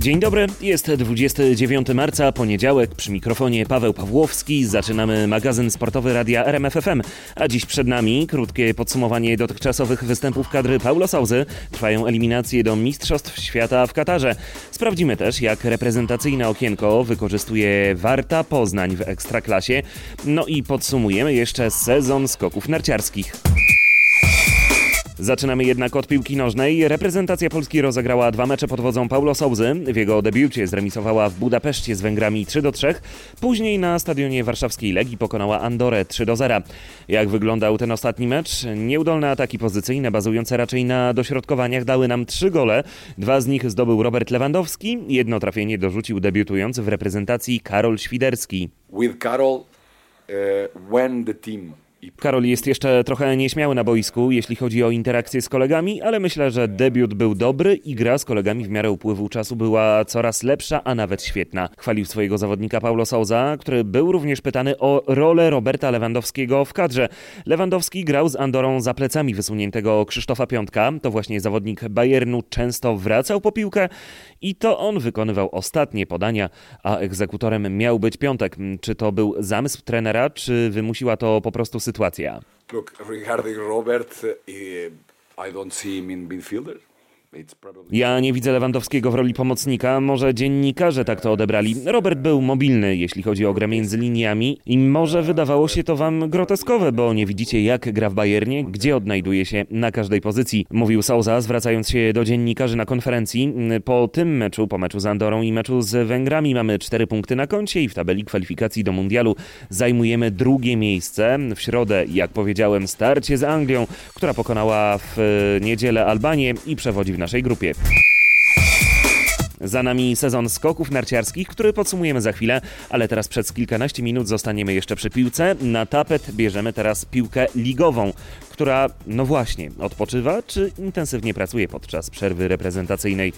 Dzień dobry, jest 29 marca, poniedziałek, przy mikrofonie Paweł Pawłowski. Zaczynamy magazyn sportowy radia RMFFM, a dziś przed nami krótkie podsumowanie dotychczasowych występów kadry Paulo Sauzy. Trwają eliminacje do Mistrzostw Świata w Katarze. Sprawdzimy też, jak reprezentacyjne okienko wykorzystuje Warta Poznań w Ekstraklasie. No i podsumujemy jeszcze sezon skoków narciarskich. Zaczynamy jednak od piłki nożnej. Reprezentacja Polski rozegrała dwa mecze pod wodzą Paulo Souzy. W jego debiucie zremisowała w Budapeszcie z Węgrami 3 do 3. Później na stadionie warszawskiej Legii pokonała Andorę 3 do 0. Jak wyglądał ten ostatni mecz? Nieudolne ataki pozycyjne bazujące raczej na dośrodkowaniach dały nam trzy gole. Dwa z nich zdobył Robert Lewandowski. Jedno trafienie dorzucił debiutujący w reprezentacji Karol Świderski. With Karol, uh, when the team Karol jest jeszcze trochę nieśmiały na boisku, jeśli chodzi o interakcję z kolegami, ale myślę, że debiut był dobry i gra z kolegami w miarę upływu czasu była coraz lepsza, a nawet świetna. Chwalił swojego zawodnika Paulo Souza, który był również pytany o rolę Roberta Lewandowskiego w kadrze. Lewandowski grał z Andorą za plecami wysuniętego Krzysztofa Piątka. To właśnie zawodnik Bayernu często wracał po piłkę i to on wykonywał ostatnie podania, a egzekutorem miał być Piątek. Czy to był zamysł trenera, czy wymusiła to po prostu sytuacja? Look, regarding Robert, uh, I don't see him in midfielder. Ja nie widzę Lewandowskiego w roli pomocnika, może dziennikarze tak to odebrali. Robert był mobilny, jeśli chodzi o grę między liniami i może wydawało się to wam groteskowe, bo nie widzicie jak gra w Bayernie, gdzie odnajduje się na każdej pozycji. Mówił Souza, zwracając się do dziennikarzy na konferencji. Po tym meczu, po meczu z Andorą i meczu z Węgrami mamy cztery punkty na koncie i w tabeli kwalifikacji do mundialu zajmujemy drugie miejsce. W środę, jak powiedziałem, starcie z Anglią, która pokonała w niedzielę Albanię i przewodzi w naszej grupie. Za nami sezon skoków narciarskich, który podsumujemy za chwilę, ale teraz przez kilkanaście minut zostaniemy jeszcze przy piłce. Na tapet bierzemy teraz piłkę ligową, która, no właśnie, odpoczywa czy intensywnie pracuje podczas przerwy reprezentacyjnej.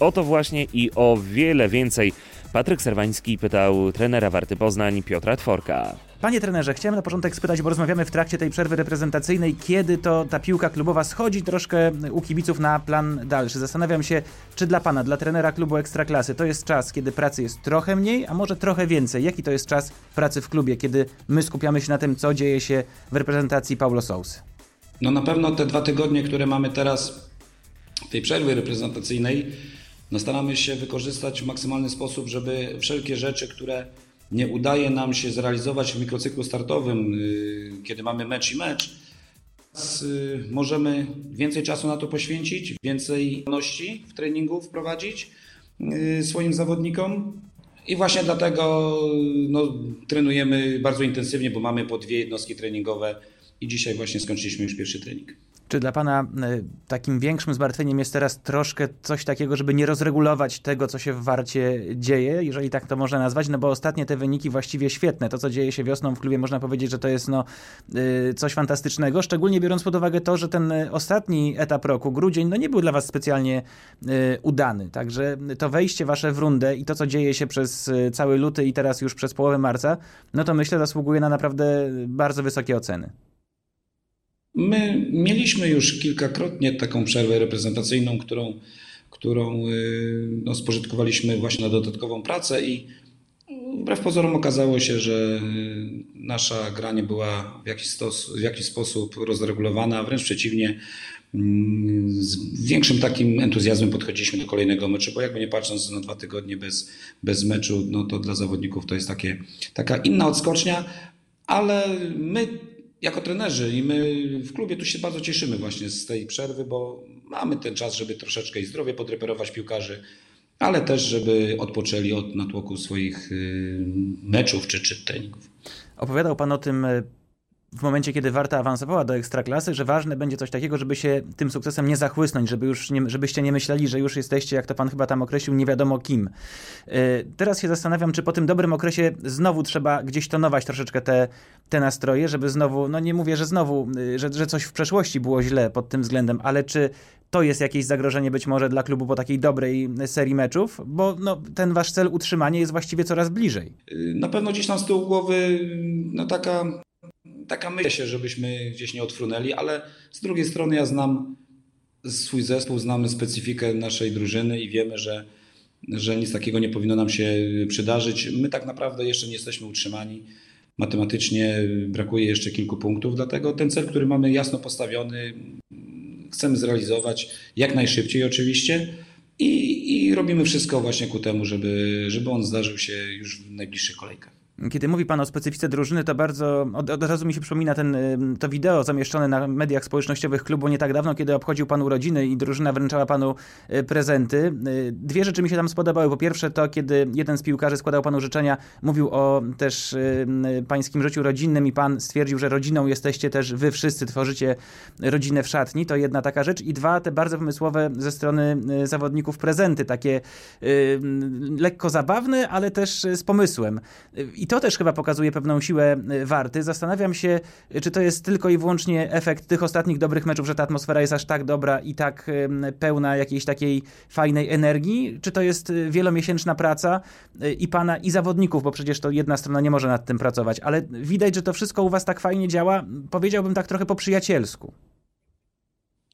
O to właśnie i o wiele więcej Patryk Serwański pytał trenera Warty Poznań Piotra Tworka. Panie trenerze, chciałem na początek spytać, bo rozmawiamy w trakcie tej przerwy reprezentacyjnej, kiedy to ta piłka klubowa schodzi troszkę u kibiców na plan dalszy. Zastanawiam się, czy dla pana, dla trenera klubu Ekstraklasy, to jest czas, kiedy pracy jest trochę mniej, a może trochę więcej. Jaki to jest czas pracy w klubie, kiedy my skupiamy się na tym, co dzieje się w reprezentacji Paulo Sousa? No na pewno te dwa tygodnie, które mamy teraz tej przerwy reprezentacyjnej, no staramy się wykorzystać w maksymalny sposób, żeby wszelkie rzeczy, które nie udaje nam się zrealizować w mikrocyklu startowym, y, kiedy mamy mecz i mecz, y, możemy więcej czasu na to poświęcić, więcej wolności w treningu wprowadzić y, swoim zawodnikom. I właśnie dlatego no, trenujemy bardzo intensywnie, bo mamy po dwie jednostki treningowe i dzisiaj właśnie skończyliśmy już pierwszy trening. Czy dla Pana e, takim większym zmartwieniem jest teraz troszkę coś takiego, żeby nie rozregulować tego, co się w Warcie dzieje, jeżeli tak to można nazwać? No bo ostatnie te wyniki właściwie świetne. To, co dzieje się wiosną w klubie, można powiedzieć, że to jest no, e, coś fantastycznego. Szczególnie biorąc pod uwagę to, że ten ostatni etap roku, grudzień, no nie był dla Was specjalnie e, udany. Także to wejście Wasze w rundę i to, co dzieje się przez cały luty i teraz już przez połowę marca, no to myślę zasługuje na naprawdę bardzo wysokie oceny. My mieliśmy już kilkakrotnie taką przerwę reprezentacyjną, którą, którą y, no, spożytkowaliśmy właśnie na dodatkową pracę i wbrew pozorom okazało się, że nasza gra nie była w jakiś, stos, w jakiś sposób rozregulowana, wręcz przeciwnie, mm, z większym takim entuzjazmem podchodziliśmy do kolejnego meczu, bo jakby nie patrząc na dwa tygodnie bez, bez meczu, no to dla zawodników to jest takie, taka inna odskocznia, ale my jako trenerzy i my w klubie tu się bardzo cieszymy właśnie z tej przerwy, bo mamy ten czas, żeby troszeczkę i zdrowie podreperować piłkarzy, ale też, żeby odpoczęli od natłoku swoich y, meczów czy, czy treningów. Opowiadał Pan o tym y, w momencie, kiedy Warta awansowała do ekstraklasy, że ważne będzie coś takiego, żeby się tym sukcesem nie zachłysnąć, żeby już nie, żebyście nie myśleli, że już jesteście, jak to pan chyba tam określił, nie wiadomo kim. Yy, teraz się zastanawiam, czy po tym dobrym okresie znowu trzeba gdzieś tonować troszeczkę te, te nastroje, żeby znowu, no nie mówię, że znowu, yy, że, że coś w przeszłości było źle pod tym względem, ale czy to jest jakieś zagrożenie być może dla klubu po takiej dobrej serii meczów, bo no, ten wasz cel utrzymania jest właściwie coraz bliżej. Na pewno gdzieś tam z tyłu głowy no, taka taka myśl się, żebyśmy gdzieś nie odfrunęli, ale z drugiej strony ja znam swój zespół, znamy specyfikę naszej drużyny i wiemy, że że nic takiego nie powinno nam się przydarzyć. My tak naprawdę jeszcze nie jesteśmy utrzymani. Matematycznie brakuje jeszcze kilku punktów, dlatego ten cel, który mamy jasno postawiony, chcemy zrealizować jak najszybciej oczywiście i, i robimy wszystko właśnie ku temu, żeby, żeby on zdarzył się już w najbliższych kolejkach. Kiedy mówi Pan o specyfice drużyny, to bardzo od, od, razu mi się przypomina ten, to wideo zamieszczone na mediach społecznościowych klubu nie tak dawno, kiedy obchodził Pan urodziny i drużyna wręczała Panu e, prezenty. E, dwie rzeczy mi się tam spodobały. Po pierwsze to, kiedy jeden z piłkarzy składał Panu życzenia, mówił o też Pańskim życiu rodzinnym i Pan stwierdził, że rodziną jesteście też Wy wszyscy, tworzycie rodzinę w szatni. To jedna taka rzecz. I dwa, te bardzo pomysłowe ze strony zawodników prezenty, takie lekko zabawne, ale też z pomysłem. I to też chyba pokazuje pewną siłę y, Warty. Zastanawiam się, czy to jest tylko i wyłącznie efekt tych ostatnich dobrych meczów, że ta atmosfera jest aż tak dobra i tak pełna jakiejś takiej fajnej energii, czy to jest y, wielomiesięczna praca y, i pana i zawodników, bo przecież to jedna strona nie może nad tym pracować, ale widać, że to wszystko u was tak fajnie działa, powiedziałbym tak trochę po przyjacielsku.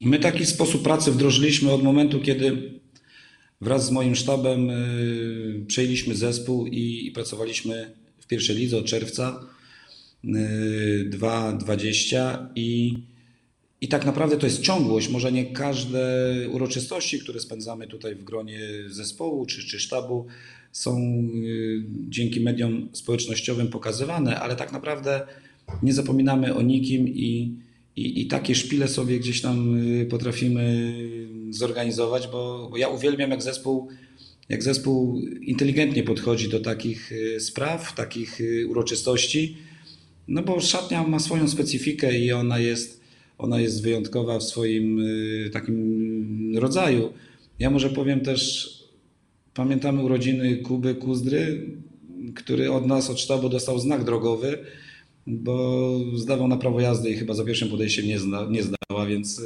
My taki sposób pracy wdrożyliśmy od momentu, kiedy wraz z moim sztabem przejęliśmy zespół i pracowaliśmy w pierwszej lidze od czerwca 2.20 y, i, i tak naprawdę to jest ciągłość. Może nie każde uroczystości, które spędzamy tutaj w gronie zespołu czy, czy sztabu są y, dzięki mediom społecznościowym pokazywane, ale tak naprawdę nie zapominamy o nikim i, i, i takie szpile sobie gdzieś tam y, potrafimy zorganizować, bo, bo ja uwielbiam jak zespół jak zespół inteligentnie podchodzi do takich y, spraw, takich y, uroczystości, no bo szatnia ma swoją specyfikę i ona jest, ona jest wyjątkowa w swoim y, takim rodzaju. Ja może powiem też, pamiętamy urodziny Kuby Kuzdry, który od nas, od sztabu dostał znak drogowy, bo zdawał na prawo jazdy i chyba za pierwszym podejściem nie, zna, nie zdała, więc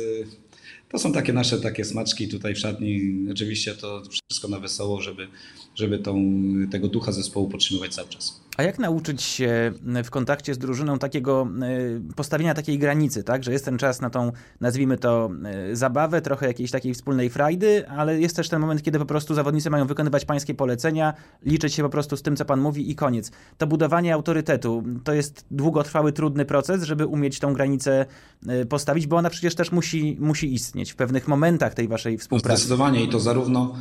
to są takie nasze takie smaczki tutaj w szatni. Oczywiście to wszystko na wesoło, żeby, żeby tą, tego ducha zespołu podtrzymywać cały czas. A jak nauczyć się w kontakcie z drużyną takiego e, postawienia takiej granicy, tak? Że jest ten czas na tą, nazwijmy to, e, zabawę, trochę jakiejś takiej wspólnej frajdy, ale jest też ten moment, kiedy po prostu zawodnicy mają wykonywać pańskie polecenia, liczyć się po prostu z tym, co pan mówi i koniec. To budowanie autorytetu to jest długotrwały, trudny proces, żeby umieć tą granicę e, postawić, bo ona przecież też musi, musi istnieć w pewnych momentach tej waszej współpracy. Zdecydowanie i to zarówno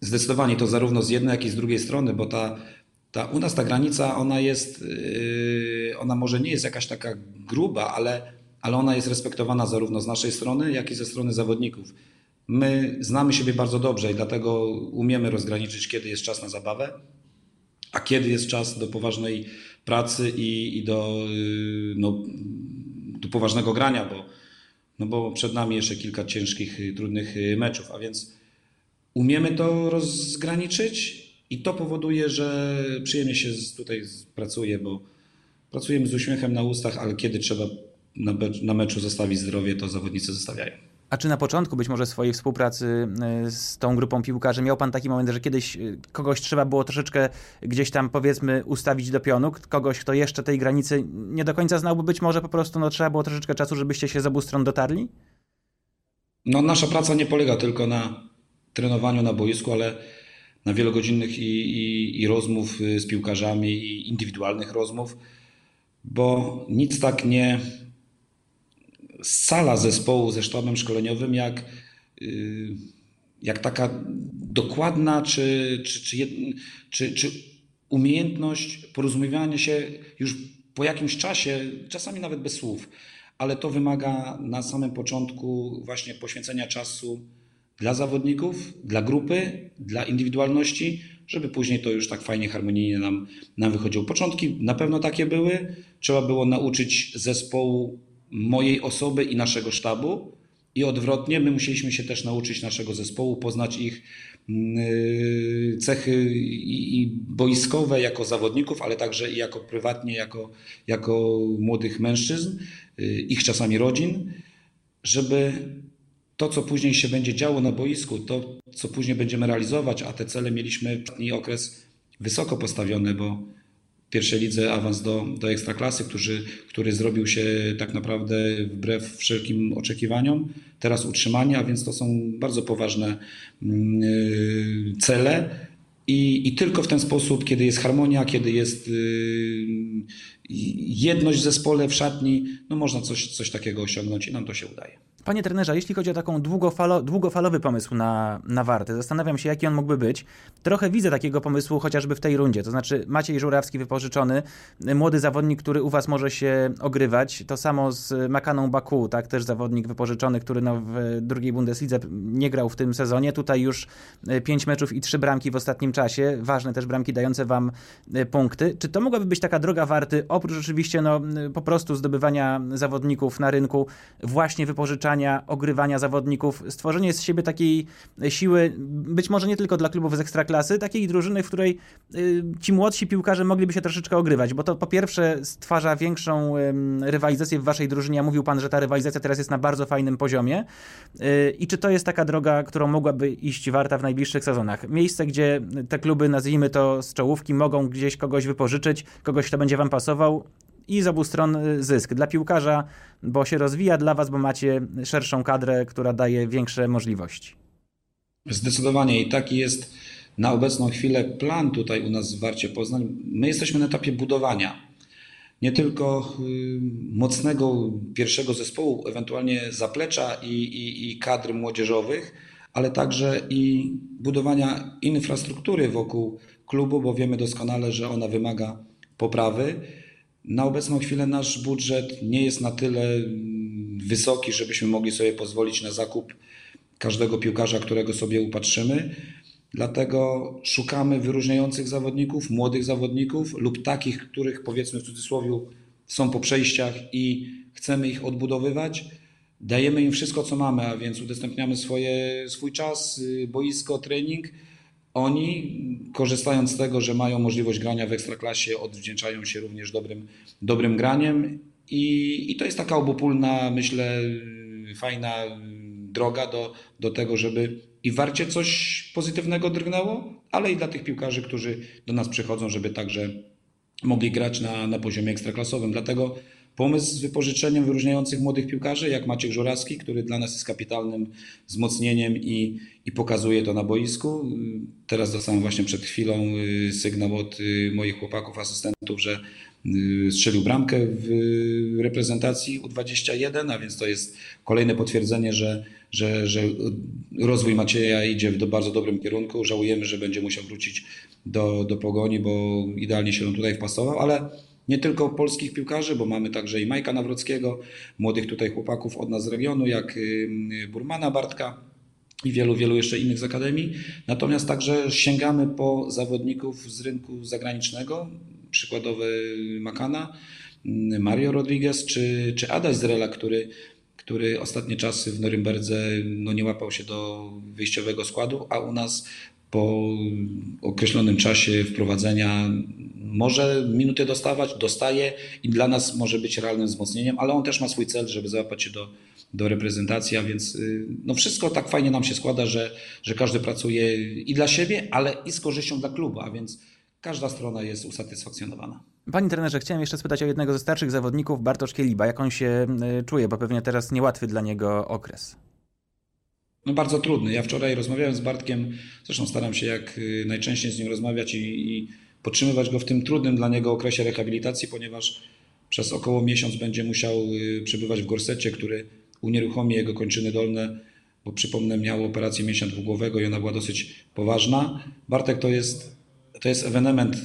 Zdecydowanie to zarówno z jednej, jak i z drugiej strony, bo ta ta, u nas ta granica, ona jest, yy, ona może nie jest jakaś taka gruba, ale, ale ona jest respektowana zarówno z naszej strony, jak i ze strony zawodników. My znamy siebie bardzo dobrze i dlatego umiemy rozgraniczyć, kiedy jest czas na zabawę, a kiedy jest czas do poważnej pracy i, i do, yy, no, do poważnego grania, bo, no bo przed nami jeszcze kilka ciężkich, trudnych meczów, a więc umiemy to rozgraniczyć i to powoduje, że przyjemnie się tutaj pracuje, bo pracujemy z uśmiechem na ustach, ale kiedy trzeba na, meczu zostawić zdrowie, to zawodnicy zostawiają. A czy na początku być może swojej współpracy y, z tą grupą piłkarzy miał pan taki moment, że kiedyś y, kogoś trzeba było troszeczkę gdzieś tam powiedzmy ustawić do pionu, kogoś, kto jeszcze tej granicy nie do końca znał, bo być może po prostu no, trzeba było troszeczkę czasu, żebyście się z obu stron dotarli? No nasza praca nie polega tylko na trenowaniu na boisku, ale na wielogodzinnych i, i, i rozmów y, z piłkarzami, i indywidualnych rozmów, bo nic tak nie scala zespołu ze sztabem szkoleniowym, jak, y, jak taka dokładna czy, czy, czy, czy, czy umiejętność porozumiewania się już po jakimś czasie, czasami nawet bez słów, ale to wymaga na samym początku właśnie poświęcenia czasu dla zawodników, dla grupy, dla indywidualności, żeby później to już tak fajnie, harmonijnie nam, nam wychodziło. Początki na pewno takie były. Trzeba było nauczyć zespołu mojej osoby i naszego sztabu. I odwrotnie, my musieliśmy się też nauczyć naszego zespołu, poznać ich mm, cechy i boiskowe jako zawodników, ale także i jako prywatnie, jako, jako młodych mężczyzn, y, ich czasami rodzin, żeby to, co później się będzie działo na boisku, to, co później będziemy realizować, a te cele mieliśmy w okres wysoko postawione, bo pierwszej lidze awans do, do ekstraklasy, który, który zrobił się tak naprawdę wbrew wszelkim oczekiwaniom. Teraz utrzymanie, a więc to są bardzo poważne mm, cele. I, I tylko w ten sposób, kiedy jest harmonia, kiedy jest y, jedność w zespole, w szatni, no można coś, coś takiego osiągnąć i nam to się udaje. Panie trenerze, jeśli chodzi o taką długofalo, długofalowy pomysł na, na Warty, zastanawiam się, jaki on mógłby być. Trochę widzę takiego pomysłu chociażby w tej rundzie. To znaczy Maciej Żurawski wypożyczony, młody zawodnik, który u Was może się ogrywać. To samo z Makaną Baku, tak, też zawodnik wypożyczony, który no w drugiej Bundeslidze nie grał w tym sezonie. Tutaj już e, pięć meczów i trzy bramki w ostatnim czasie. Ważne też bramki dające Wam e, punkty. Czy to mogłaby być taka droga Warty, oprócz oczywiście no, po prostu zdobywania zawodników na rynku, właśnie wypożyczania ogrywania zawodników, stworzenie z siebie takiej siły, być może nie tylko dla klubów z ekstraklasy, takiej drużyny, w której y, ci młodsi piłkarze mogliby się troszeczkę ogrywać, bo to po pierwsze stwarza większą rywalizację w waszej drużynie, mówił pan, że ta rywalizacja teraz jest na bardzo fajnym poziomie. Y, i czy to jest taka droga, którą mogłaby iść Warta w najbliższych sezonach? Miejsce, gdzie te kluby, nazwijmy to z czołówki, mogą gdzieś kogoś wypożyczyć, kogoś, kto będzie wam pasował, i z obu stron zysk. Dla piłkarza, bo się rozwija, dla Was, bo macie szerszą kadrę, która daje większe możliwości. Zdecydowanie i taki jest na obecną chwilę plan tutaj u nas w Warcie Poznań. My jesteśmy na etapie budowania nie tylko y, mocnego pierwszego zespołu, ewentualnie zaplecza i, i, i kadr młodzieżowych, ale także i budowania infrastruktury wokół klubu, bo wiemy doskonale, że ona wymaga poprawy. Na obecną chwilę nasz budżet nie jest na tyle mm, wysoki, żebyśmy mogli sobie pozwolić na zakup każdego piłkarza, którego sobie upatrzymy. Dlatego szukamy wyróżniających zawodników, młodych zawodników lub takich, których powiedzmy w cudzysłowie są po przejściach i chcemy ich odbudowywać. Dajemy im wszystko, co mamy, a więc udostępniamy swoje, swój czas, y, boisko, trening oni, korzystając z tego, że mają możliwość grania w ekstraklasie, odwdzięczają się również dobrym, dobrym graniem i, i to jest taka obopólna, myślę, fajna droga do, do tego, żeby i warcie coś pozytywnego drgnęło, ale i dla tych piłkarzy, którzy do nas przychodzą, żeby także mogli grać na, na poziomie ekstraklasowym. Dlatego pomysł z wypożyczeniem wyróżniających młodych piłkarzy, jak Maciek Żurawski, który dla nas jest kapitalnym wzmocnieniem i, i pokazuje to na boisku. Teraz dostałem właśnie przed chwilą y, sygnał od y, moich chłopaków, asystentów, że y, strzelił bramkę w reprezentacji U21, a więc to jest kolejne potwierdzenie, że, że, że rozwój Macieja idzie w bardzo dobrym kierunku. Żałujemy, że będzie musiał wrócić do, do pogoni, bo idealnie się on tutaj wpasował, ale nie tylko polskich piłkarzy, bo mamy także i Majka Nawrockiego, młodych tutaj chłopaków od nas z regionu, jak Burmana Bartka i wielu, wielu jeszcze innych z Akademii. Natomiast także sięgamy po zawodników z rynku zagranicznego, przykładowy Makana, Mario Rodriguez czy, czy Adaś Zrela, który, który ostatnie czasy w Norymberdze no, nie łapał się do wyjściowego składu, a u nas po określonym czasie wprowadzenia może minuty dostawać, dostaje i dla nas może być realnym wzmocnieniem, ale on też ma swój cel, żeby załapać się do, do reprezentacji, a więc y, no wszystko tak fajnie nam się składa, że, że każdy pracuje i dla siebie, ale i z korzyścią dla klubu, a więc każda strona jest usatysfakcjonowana. Panie trenerze, chciałem jeszcze spytać o jednego ze starszych zawodników, Bartosz Kieliba. Jak on się y, czuje, bo pewnie teraz niełatwy dla niego okres. No bardzo trudny. Ja wczoraj rozmawiałem z Bartkiem, zresztą staram się jak y, najczęściej z nim rozmawiać i, i podtrzymywać go w tym trudnym dla niego okresie rehabilitacji, ponieważ przez około miesiąc będzie musiał y, przebywać w gorsecie, który unieruchomi jego kończyny dolne, bo przypomnę, miał operację mięśnia dwugłowego i ona była dosyć poważna. Bartek to jest, to jest ewenement y,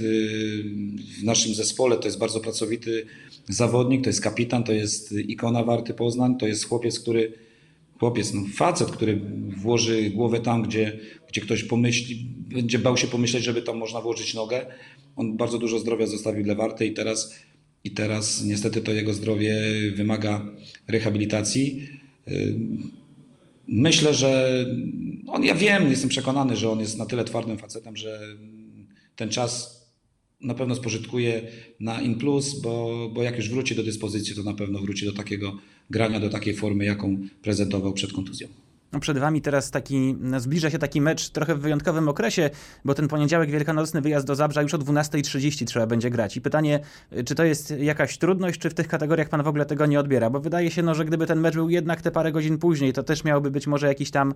w naszym zespole, to jest bardzo pracowity zawodnik, to jest kapitan, to jest ikona Warty Poznań, to jest chłopiec, który chłopiec, no facet, który włoży głowę tam, gdzie, gdzie ktoś pomyśli, będzie bał się pomyśleć, żeby tam można włożyć nogę. On bardzo dużo zdrowia zostawił dla Warty i teraz, i teraz niestety to jego zdrowie wymaga rehabilitacji. Myślę, że on, ja wiem, jestem przekonany, że on jest na tyle twardym facetem, że ten czas na pewno spożytkuje na in plus, bo, bo jak już wróci do dyspozycji, to na pewno wróci do takiego grania, do takiej formy, jaką prezentował przed kontuzją. No, przed wami teraz taki, no, zbliża się taki mecz trochę w wyjątkowym okresie, bo ten poniedziałek wielkanocny wyjazd do Zabrza już o 12.30 trzeba będzie grać. I pytanie, czy to jest jakaś trudność, czy w tych kategoriach pan w ogóle tego nie odbiera? Bo wydaje się, no, że gdyby ten mecz był jednak te parę godzin później, to też miałoby być może jakiś tam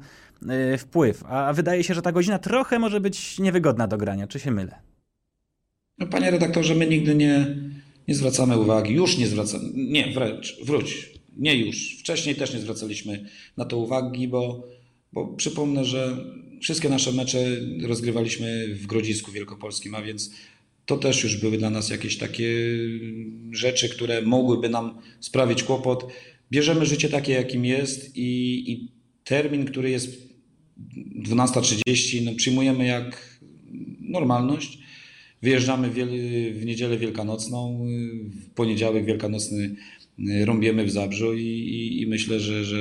y, wpływ. A wydaje się, że ta godzina trochę może być niewygodna do grania. Czy się mylę? No, panie redaktorze, my nigdy nie, nie zwracamy uwagi, już nie zwracamy, nie, wręcz, wróć, nie już. Wcześniej też nie zwracaliśmy na to uwagi, bo, bo przypomnę, że wszystkie nasze mecze rozgrywaliśmy w Grodzisku Wielkopolskim, a więc to też już były dla nas jakieś takie rzeczy, które mogłyby nam sprawić kłopot. Bierzemy życie takie, jakim jest i, i termin, który jest 12.30, no przyjmujemy jak normalność. Wyjeżdżamy w niedzielę wielkanocną, w poniedziałek wielkanocny rąbiemy w Zabrzu i, i, i myślę, że, że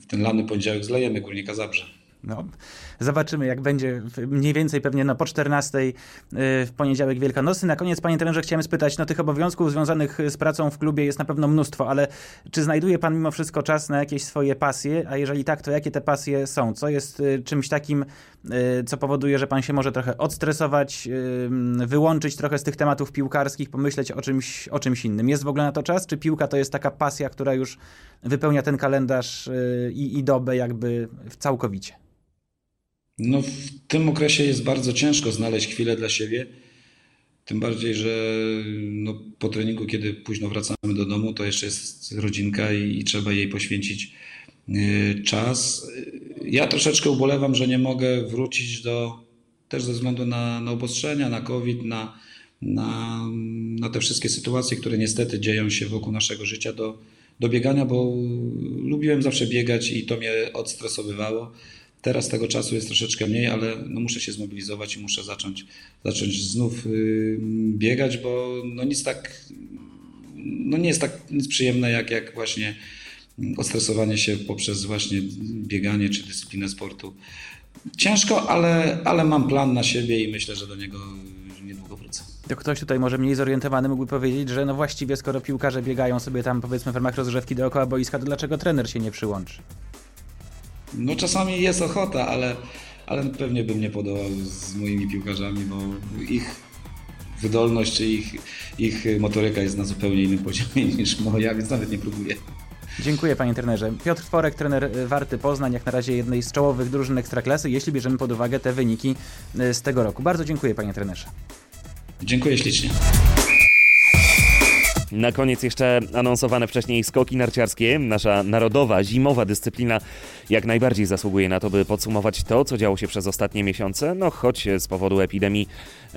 w ten lany poniedziałek zlejemy Górnika Zabrze. No, zobaczymy, jak będzie mniej więcej pewnie no, po 14 y, w poniedziałek Wielkanocny. Na koniec, panie trenerze, chciałem spytać, no tych obowiązków związanych z pracą w klubie jest na pewno mnóstwo, ale czy znajduje pan mimo wszystko czas na jakieś swoje pasje? A jeżeli tak, to jakie te pasje są? Co jest y, czymś takim, y, co powoduje, że pan się może trochę odstresować, wyłączyć trochę z tych tematów piłkarskich, pomyśleć o czymś, o czymś innym? Jest w ogóle na to czas? Czy piłka to jest taka pasja, która już wypełnia ten kalendarz i, i dobę jakby całkowicie? No, w tym okresie jest bardzo ciężko znaleźć chwilę dla siebie. Tym bardziej, że no, po treningu, kiedy późno wracamy do domu, to jeszcze jest rodzinka i, i trzeba jej poświęcić y, czas. Ja troszeczkę ubolewam, że nie mogę wrócić do, też ze względu na, na obostrzenia, na COVID, na, na, na te wszystkie sytuacje, które niestety dzieją się wokół naszego życia, do, do biegania, bo lubiłem zawsze biegać i to mnie odstresowywało. Teraz tego czasu jest troszeczkę mniej, ale no muszę się zmobilizować i muszę zacząć, zacząć znów yy, biegać, bo no nic tak, no nie jest tak nic przyjemne jak, jak właśnie ostresowanie się poprzez właśnie bieganie czy dyscyplinę sportu. Ciężko, ale, ale mam plan na siebie i myślę, że do niego niedługo wrócę. To ktoś tutaj może mniej zorientowany mógłby powiedzieć, że no właściwie skoro piłkarze biegają sobie tam powiedzmy w ramach rozgrzewki dookoła boiska, to dlaczego trener się nie przyłączy? No czasami jest ochota, ale, ale pewnie bym nie podołał z moimi piłkarzami, bo ich wydolność czy ich, ich motoryka jest na zupełnie innym poziomie niż moja, więc nawet nie próbuję. Dziękuję panie trenerze. Piotr Tworek, trener Warty Poznań, jak na razie jednej z czołowych drużyn Ekstraklasy, jeśli bierzemy pod uwagę te wyniki e, z tego roku. Bardzo dziękuję panie trenerze. Dziękuję ślicznie. Na koniec jeszcze anonsowane wcześniej skoki narciarskie. Nasza narodowa, zimowa dyscyplina jak najbardziej zasługuje na to, by podsumować to, co działo się przez ostatnie miesiące. No choć z powodu epidemii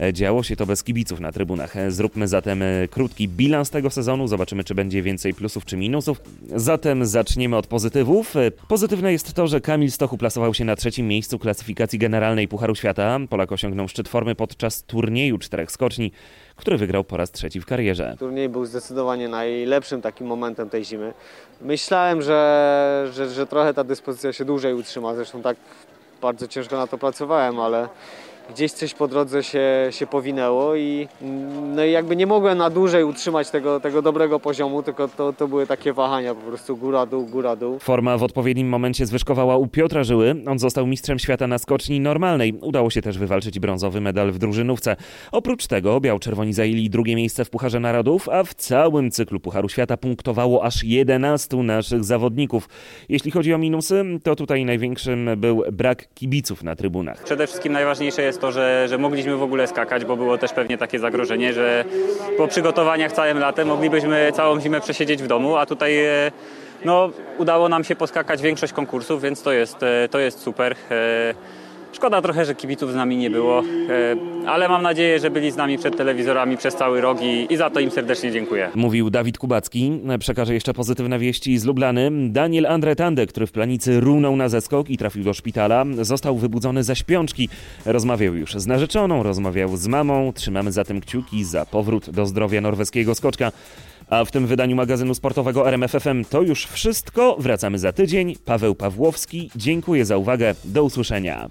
e, działo się to bez kibiców na trybunach. E, zróbmy zatem e, krótki bilans tego sezonu. Zobaczymy, czy będzie więcej plusów czy minusów. Zatem zaczniemy od pozytywów. Pozytywne jest to, że Kamil Stochu plasował się na trzecim miejscu klasyfikacji generalnej Pucharu Świata. Polak osiągnął szczyt formy podczas turnieju czterech skoczni który wygrał po raz trzeci w karierze. Turniej był zdecydowanie najlepszym takim momentem tej zimy. Myślałem, że, że, że trochę ta dyspozycja się dłużej utrzyma, zresztą tak bardzo ciężko na to pracowałem, ale gdzieś coś po drodze się, się powinęło i, no i jakby nie mogłem na dłużej utrzymać tego, tego dobrego poziomu, tylko to, to były takie wahania, po prostu góra-dół, góra-dół. Forma w odpowiednim momencie zwyżkowała u Piotra Żyły. On został mistrzem świata na skoczni normalnej. Udało się też wywalczyć brązowy medal w drużynówce. Oprócz tego biał-czerwoni zajęli drugie miejsce w Pucharze Narodów, a w całym cyklu Pucharu Świata punktowało aż 11 naszych zawodników. Jeśli chodzi o minusy, to tutaj największym był brak kibiców na trybunach. Przede wszystkim najważniejsze jest to, że, że mogliśmy w ogóle skakać, bo było też pewnie takie zagrożenie, że po przygotowaniach całym latem moglibyśmy całą zimę przesiedzieć w domu, a tutaj e, no, udało nam się poskakać większość konkursów, więc to jest, e, to jest super. Szkoda trochę, że kibiców z nami nie było, e, ale mam nadzieję, że byli z nami przed telewizorami przez cały rok i, i za to im serdecznie dziękuję. Mówił Dawid Kubacki. Przekażę jeszcze pozytywne wieści z Lublany. Daniel Andretande, który w planicy runął na zeskok i trafił do szpitala, został wybudzony ze śpiączki. Rozmawiał już z narzeczoną, rozmawiał z mamą. Trzymamy zatem kciuki za powrót do zdrowia norweskiego skoczka. A w tym wydaniu magazynu sportowego RMFFM to już wszystko. Wracamy za tydzień. Paweł Pawłowski, dziękuję za uwagę. Do usłyszenia.